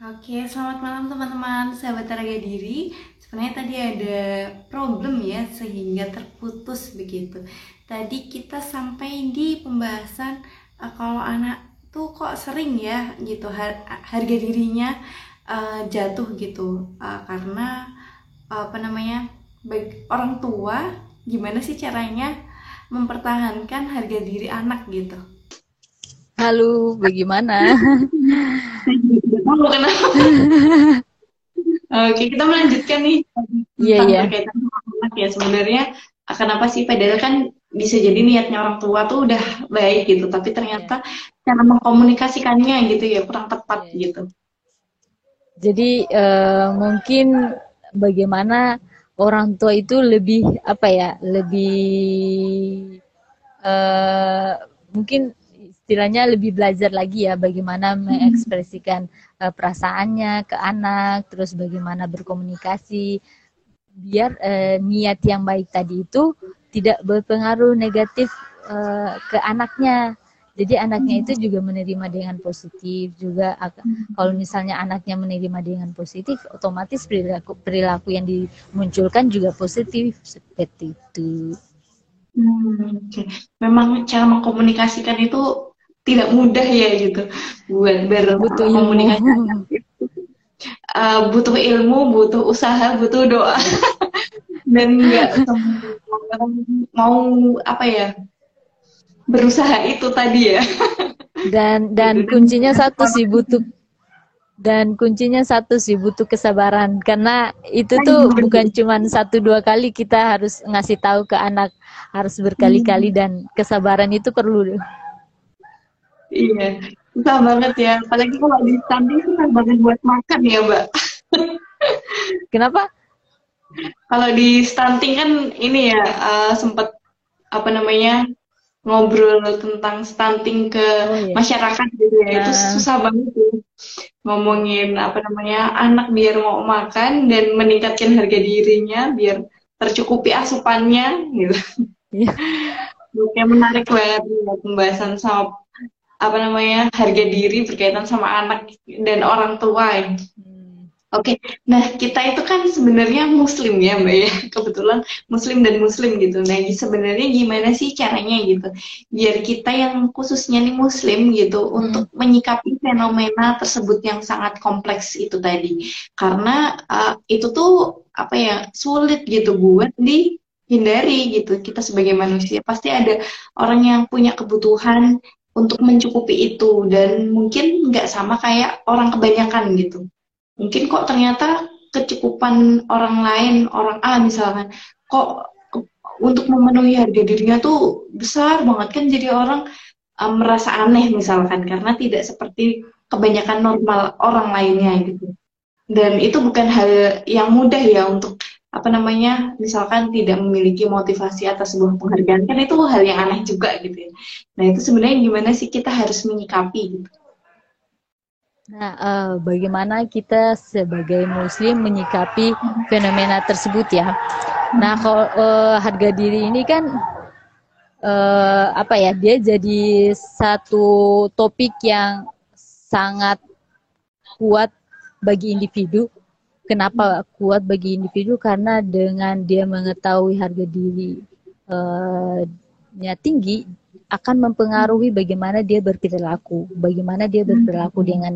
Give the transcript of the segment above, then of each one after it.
Oke, selamat malam teman-teman, sahabat tenaga diri. Sebenarnya tadi ada problem ya, sehingga terputus begitu. Tadi kita sampai di pembahasan uh, kalau anak tuh kok sering ya gitu har harga dirinya uh, jatuh gitu uh, karena uh, apa namanya baik orang tua gimana sih caranya mempertahankan harga diri anak gitu. Halo, bagaimana? Tahu kenapa? Oke, kita melanjutkan nih. Iya, iya. Berkaitan sama anak ya sebenarnya kenapa sih padahal kan bisa jadi niatnya orang tua tuh udah baik gitu, tapi ternyata yeah. cara mengkomunikasikannya gitu ya kurang tepat yeah. gitu. Jadi uh, mungkin bagaimana orang tua itu lebih apa ya, lebih uh, mungkin istilahnya lebih belajar lagi ya bagaimana hmm. mengekspresikan uh, perasaannya ke anak, terus bagaimana berkomunikasi biar uh, niat yang baik tadi itu tidak berpengaruh negatif uh, ke anaknya. Jadi anaknya itu juga menerima dengan positif juga hmm. kalau misalnya anaknya menerima dengan positif otomatis perilaku perilaku yang dimunculkan juga positif seperti itu. Hmm, okay. Memang cara mengkomunikasikan itu tidak mudah ya gitu. Buat berkomunikasi uh, butuh ilmu butuh usaha butuh doa. Dan nggak mau apa ya berusaha itu tadi ya. Dan dan kuncinya satu sih butuh dan kuncinya satu sih butuh kesabaran. Karena itu tuh bukan cuma satu dua kali kita harus ngasih tahu ke anak harus berkali-kali hmm. dan kesabaran itu perlu Iya, susah banget ya. Apalagi kalau di stunting susah banget buat makan ya, Mbak. Kenapa? Kalau di stunting kan ini ya uh, sempat apa namanya ngobrol tentang stunting ke oh, iya. masyarakat gitu ya. Nah. Itu susah banget tuh ngomongin apa namanya anak biar mau makan dan meningkatkan harga dirinya biar tercukupi asupannya gitu. Iya. Oke menarik banget pembahasan sama apa namanya harga diri berkaitan sama anak dan orang tua. Hmm. Oke, okay. nah kita itu kan sebenarnya Muslim ya mbak ya, kebetulan Muslim dan Muslim gitu. Nah sebenarnya gimana sih caranya gitu, biar kita yang khususnya nih Muslim gitu hmm. untuk menyikapi fenomena tersebut yang sangat kompleks itu tadi, karena uh, itu tuh apa ya sulit gitu buat di hindari gitu kita sebagai manusia pasti ada orang yang punya kebutuhan untuk mencukupi itu dan mungkin nggak sama kayak orang kebanyakan gitu. Mungkin kok ternyata kecukupan orang lain, orang A misalkan, kok untuk memenuhi harga dirinya tuh besar banget kan jadi orang um, merasa aneh misalkan karena tidak seperti kebanyakan normal orang lainnya gitu. Dan itu bukan hal yang mudah ya untuk apa namanya misalkan tidak memiliki motivasi atas sebuah penghargaan kan itu hal yang aneh juga gitu ya. Nah itu sebenarnya gimana sih kita harus menyikapi gitu? Nah uh, bagaimana kita sebagai muslim menyikapi fenomena tersebut ya? Nah kalau uh, harga diri ini kan uh, apa ya dia jadi satu topik yang sangat kuat bagi individu Kenapa kuat bagi individu? Karena dengan dia mengetahui harga dirinya uh, tinggi, akan mempengaruhi bagaimana dia berperilaku, bagaimana dia berperilaku hmm. dengan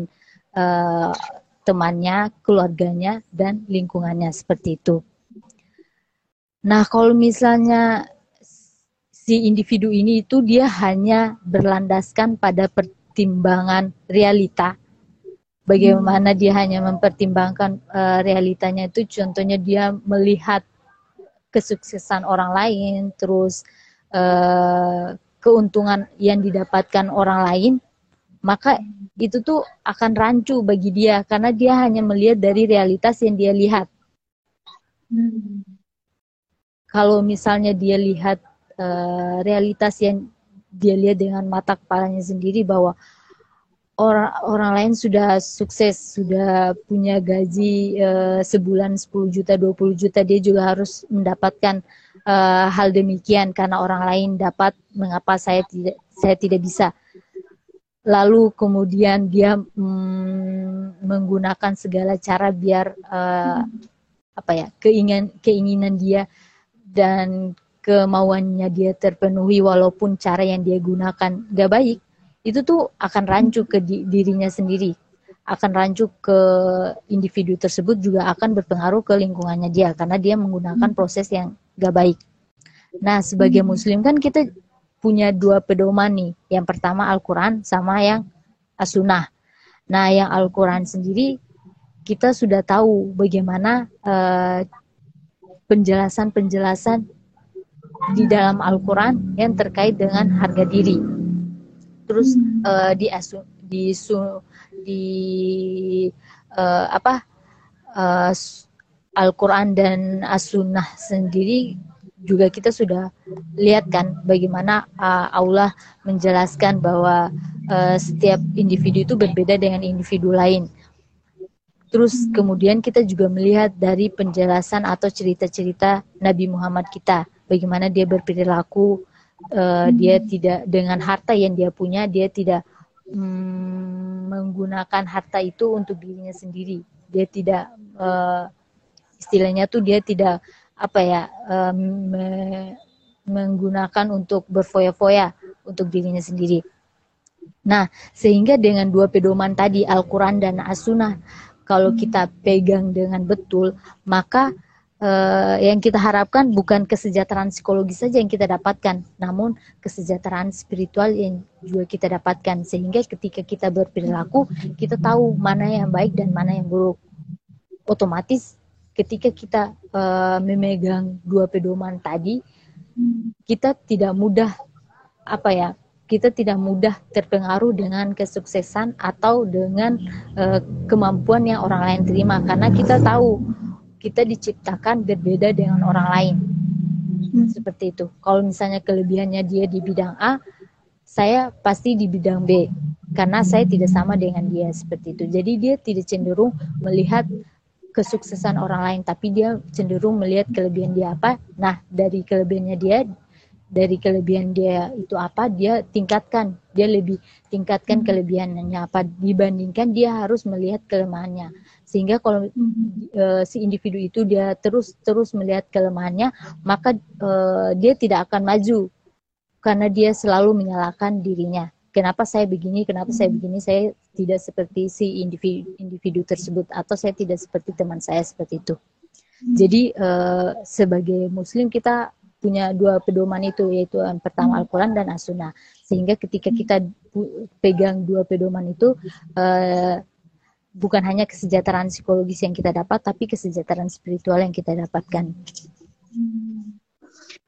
uh, temannya, keluarganya, dan lingkungannya seperti itu. Nah, kalau misalnya si individu ini itu dia hanya berlandaskan pada pertimbangan realita, bagaimana dia hanya mempertimbangkan uh, realitanya itu contohnya dia melihat kesuksesan orang lain terus uh, keuntungan yang didapatkan orang lain maka itu tuh akan rancu bagi dia karena dia hanya melihat dari realitas yang dia lihat hmm. kalau misalnya dia lihat uh, realitas yang dia lihat dengan mata kepalanya sendiri bahwa orang orang lain sudah sukses, sudah punya gaji uh, sebulan 10 juta, 20 juta, dia juga harus mendapatkan uh, hal demikian karena orang lain dapat, mengapa saya tidak saya tidak bisa. Lalu kemudian dia mm, menggunakan segala cara biar uh, apa ya keinginan keinginan dia dan kemauannya dia terpenuhi walaupun cara yang dia gunakan gak baik itu tuh akan rancu ke di, dirinya sendiri akan rancu ke individu tersebut juga akan berpengaruh ke lingkungannya dia karena dia menggunakan proses yang gak baik. Nah, sebagai muslim kan kita punya dua pedoman nih. Yang pertama Al-Qur'an sama yang As-Sunnah. Nah, yang Al-Qur'an sendiri kita sudah tahu bagaimana uh, penjelasan-penjelasan di dalam Al-Quran yang terkait dengan harga diri. Terus uh, di asu, di su, di uh, apa uh, Al-Quran dan As-Sunnah sendiri juga kita sudah lihat kan bagaimana uh, Allah menjelaskan bahwa uh, setiap individu itu berbeda dengan individu lain. Terus kemudian kita juga melihat dari penjelasan atau cerita-cerita Nabi Muhammad kita, bagaimana dia berperilaku, uh, dia tidak dengan harta yang dia punya, dia tidak mm, menggunakan harta itu untuk dirinya sendiri. Dia tidak uh, istilahnya tuh dia tidak apa ya um, me, menggunakan untuk berfoya-foya untuk dirinya sendiri. Nah, sehingga dengan dua pedoman tadi Al-Qur'an dan As-Sunnah kalau kita pegang dengan betul, maka uh, yang kita harapkan bukan kesejahteraan psikologis saja yang kita dapatkan, namun kesejahteraan spiritual yang juga kita dapatkan sehingga ketika kita berperilaku kita tahu mana yang baik dan mana yang buruk. Otomatis ketika kita uh, memegang dua pedoman tadi, kita tidak mudah apa ya kita tidak mudah terpengaruh dengan kesuksesan atau dengan uh, kemampuan yang orang lain terima karena kita tahu kita diciptakan berbeda dengan orang lain. Seperti itu. Kalau misalnya kelebihannya dia di bidang A saya pasti di bidang B. Karena saya tidak sama dengan dia seperti itu. Jadi dia tidak cenderung melihat kesuksesan orang lain tapi dia cenderung melihat kelebihan dia apa. Nah dari kelebihannya dia dari kelebihan dia itu apa dia tingkatkan. Dia lebih tingkatkan kelebihannya apa. Dibandingkan dia harus melihat kelemahannya sehingga kalau uh, si individu itu dia terus terus melihat kelemahannya maka uh, dia tidak akan maju karena dia selalu menyalahkan dirinya kenapa saya begini, kenapa saya hmm. begini, saya tidak seperti si individu, individu tersebut atau saya tidak seperti teman saya seperti itu. Hmm. Jadi uh, sebagai muslim kita punya dua pedoman itu yaitu yang pertama. Al-Qur'an dan As-Sunnah. Sehingga ketika kita pegang dua pedoman itu uh, bukan hanya kesejahteraan psikologis yang kita dapat tapi kesejahteraan spiritual yang kita dapatkan.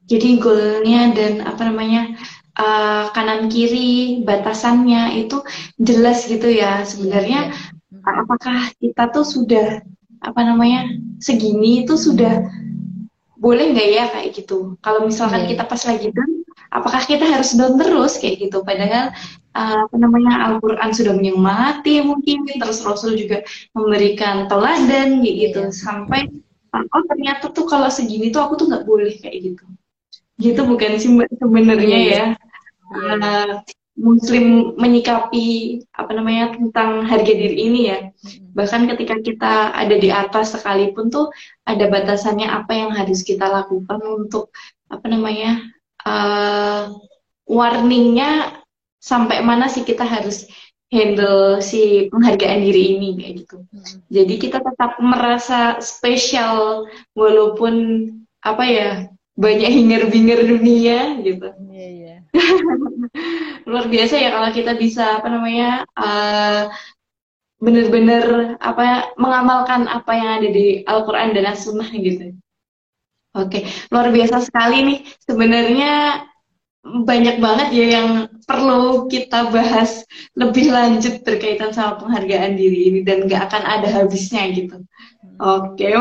Jadi goalnya dan apa namanya uh, kanan kiri batasannya itu jelas gitu ya sebenarnya yeah. apakah kita tuh sudah apa namanya segini itu sudah boleh nggak ya kayak gitu kalau misalkan yeah. kita pas lagi down apakah kita harus down terus kayak gitu padahal uh, apa namanya Al-Quran sudah menyemati mungkin terus Rasul juga memberikan teladan kayak gitu yeah. sampai oh ternyata tuh kalau segini tuh aku tuh nggak boleh kayak gitu gitu bukan sih sebenarnya iya. ya uh, Muslim menyikapi apa namanya tentang harga diri ini ya. Bahkan ketika kita ada di atas sekalipun tuh ada batasannya apa yang harus kita lakukan untuk apa namanya uh, warningnya sampai mana sih kita harus handle si penghargaan diri ini kayak gitu. Jadi kita tetap merasa spesial walaupun apa ya banyak hingar-bingar dunia gitu. Yeah, yeah. luar biasa ya kalau kita bisa apa namanya uh, benar-benar apa mengamalkan apa yang ada di Al-Quran dan As-Sunnah gitu. Oke, luar biasa sekali nih. Sebenarnya banyak banget ya yang perlu kita bahas lebih lanjut berkaitan sama penghargaan diri ini dan gak akan ada habisnya gitu. Oke,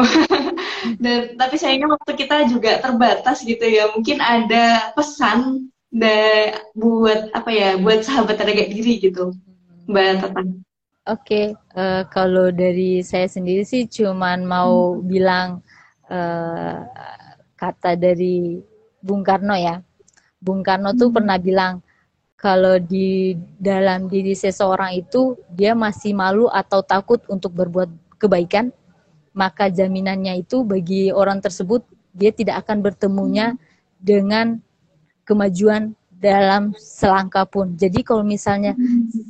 dan tapi sayangnya waktu kita juga terbatas gitu ya. Mungkin ada pesan da, buat apa ya buat sahabat harga diri gitu mbak Tata. Oke, okay, uh, eh, kalau dari saya sendiri sih cuman mau hmm. bilang uh, kata dari Bung Karno ya. Bung Karno tuh hmm. pernah bilang kalau di dalam diri seseorang itu dia masih malu atau takut untuk berbuat kebaikan, maka jaminannya itu bagi orang tersebut dia tidak akan bertemunya dengan kemajuan dalam selangkah pun. Jadi kalau misalnya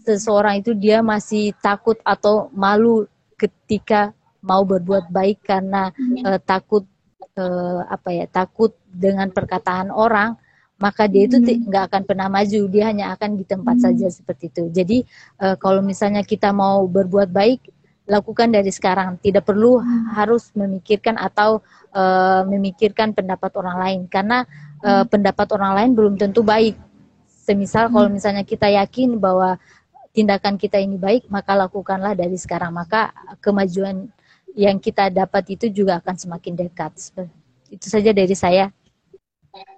seseorang itu dia masih takut atau malu ketika mau berbuat baik karena uh, takut uh, apa ya takut dengan perkataan orang maka dia itu hmm. nggak akan pernah maju. Dia hanya akan di tempat hmm. saja seperti itu. Jadi uh, kalau misalnya kita mau berbuat baik lakukan dari sekarang. Tidak perlu hmm. harus memikirkan atau uh, memikirkan pendapat orang lain. Karena uh, pendapat orang lain belum tentu baik. Semisal kalau misalnya kita yakin bahwa tindakan kita ini baik maka lakukanlah dari sekarang. Maka kemajuan yang kita dapat itu juga akan semakin dekat. Itu saja dari saya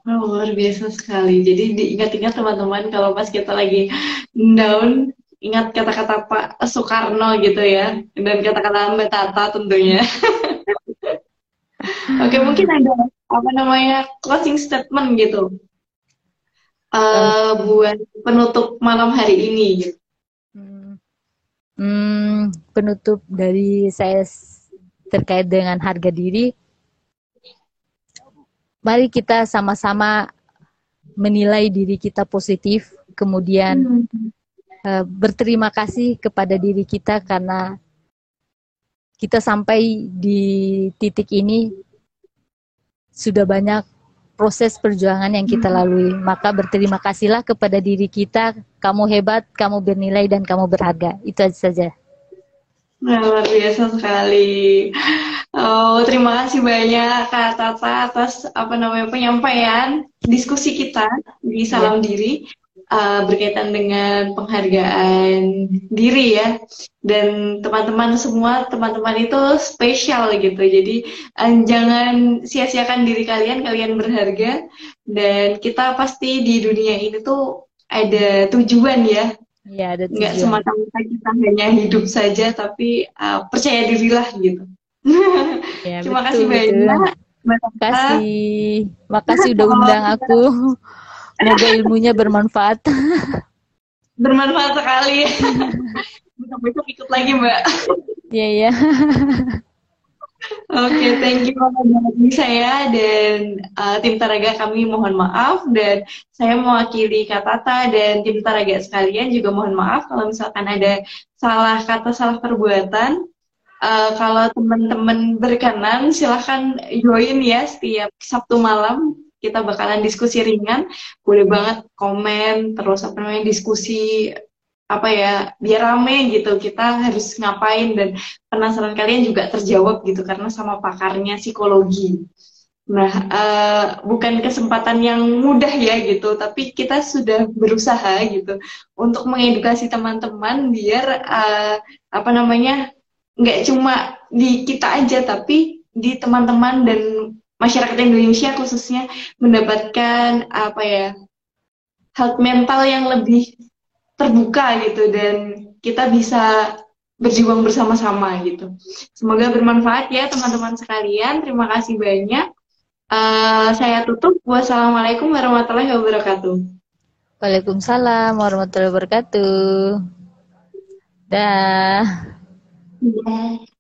Oh, luar biasa sekali. Jadi diingat-ingat teman-teman kalau pas kita lagi down, ingat kata-kata Pak Soekarno gitu ya, dan kata-kata Mbak Tata tentunya. Oke, mungkin ada apa namanya closing statement gitu uh, buat penutup malam hari ini. Gitu. Hmm, penutup dari saya terkait dengan harga diri mari kita sama-sama menilai diri kita positif, kemudian hmm. uh, berterima kasih kepada diri kita karena kita sampai di titik ini sudah banyak proses perjuangan yang kita hmm. lalui. Maka berterima kasihlah kepada diri kita. Kamu hebat, kamu bernilai, dan kamu berharga. Itu saja. Nah, luar biasa sekali. Oh, terima kasih banyak Kak Tata atas apa namanya penyampaian diskusi kita di Salam yeah. Diri uh, berkaitan dengan penghargaan diri ya. Dan teman-teman semua, teman-teman itu spesial gitu. Jadi uh, jangan sia-siakan diri kalian, kalian berharga. Dan kita pasti di dunia ini tuh ada tujuan ya Iya, ada Nggak semata-mata kita hanya hidup saja, tapi uh, percaya dirilah gitu. Ya, Terima betul, kasih banyak. Terima kasih. Makasih udah undang aku. Semoga ilmunya bermanfaat. bermanfaat sekali. Besok-besok ikut lagi, Mbak. Iya, iya. Oke, okay, thank you banyak saya dan uh, tim Taraga kami mohon maaf dan saya mewakili Kak Tata dan tim Taraga sekalian juga mohon maaf kalau misalkan ada salah kata, salah perbuatan. Uh, kalau teman-teman berkenan silahkan join ya setiap Sabtu malam. Kita bakalan diskusi ringan. Boleh banget komen terus apa namanya diskusi apa ya biar rame gitu. Kita harus ngapain? Dan penasaran kalian juga terjawab gitu karena sama pakarnya psikologi. Nah uh, bukan kesempatan yang mudah ya gitu tapi kita sudah berusaha gitu untuk mengedukasi teman-teman biar uh, apa namanya nggak cuma di kita aja tapi di teman-teman dan masyarakat Indonesia khususnya mendapatkan apa ya health mental yang lebih terbuka gitu dan kita bisa berjuang bersama-sama gitu. Semoga bermanfaat ya teman-teman sekalian. Terima kasih banyak. Uh, saya tutup. Wassalamualaikum warahmatullahi wabarakatuh. Waalaikumsalam warahmatullahi wabarakatuh. Dah. Yeah.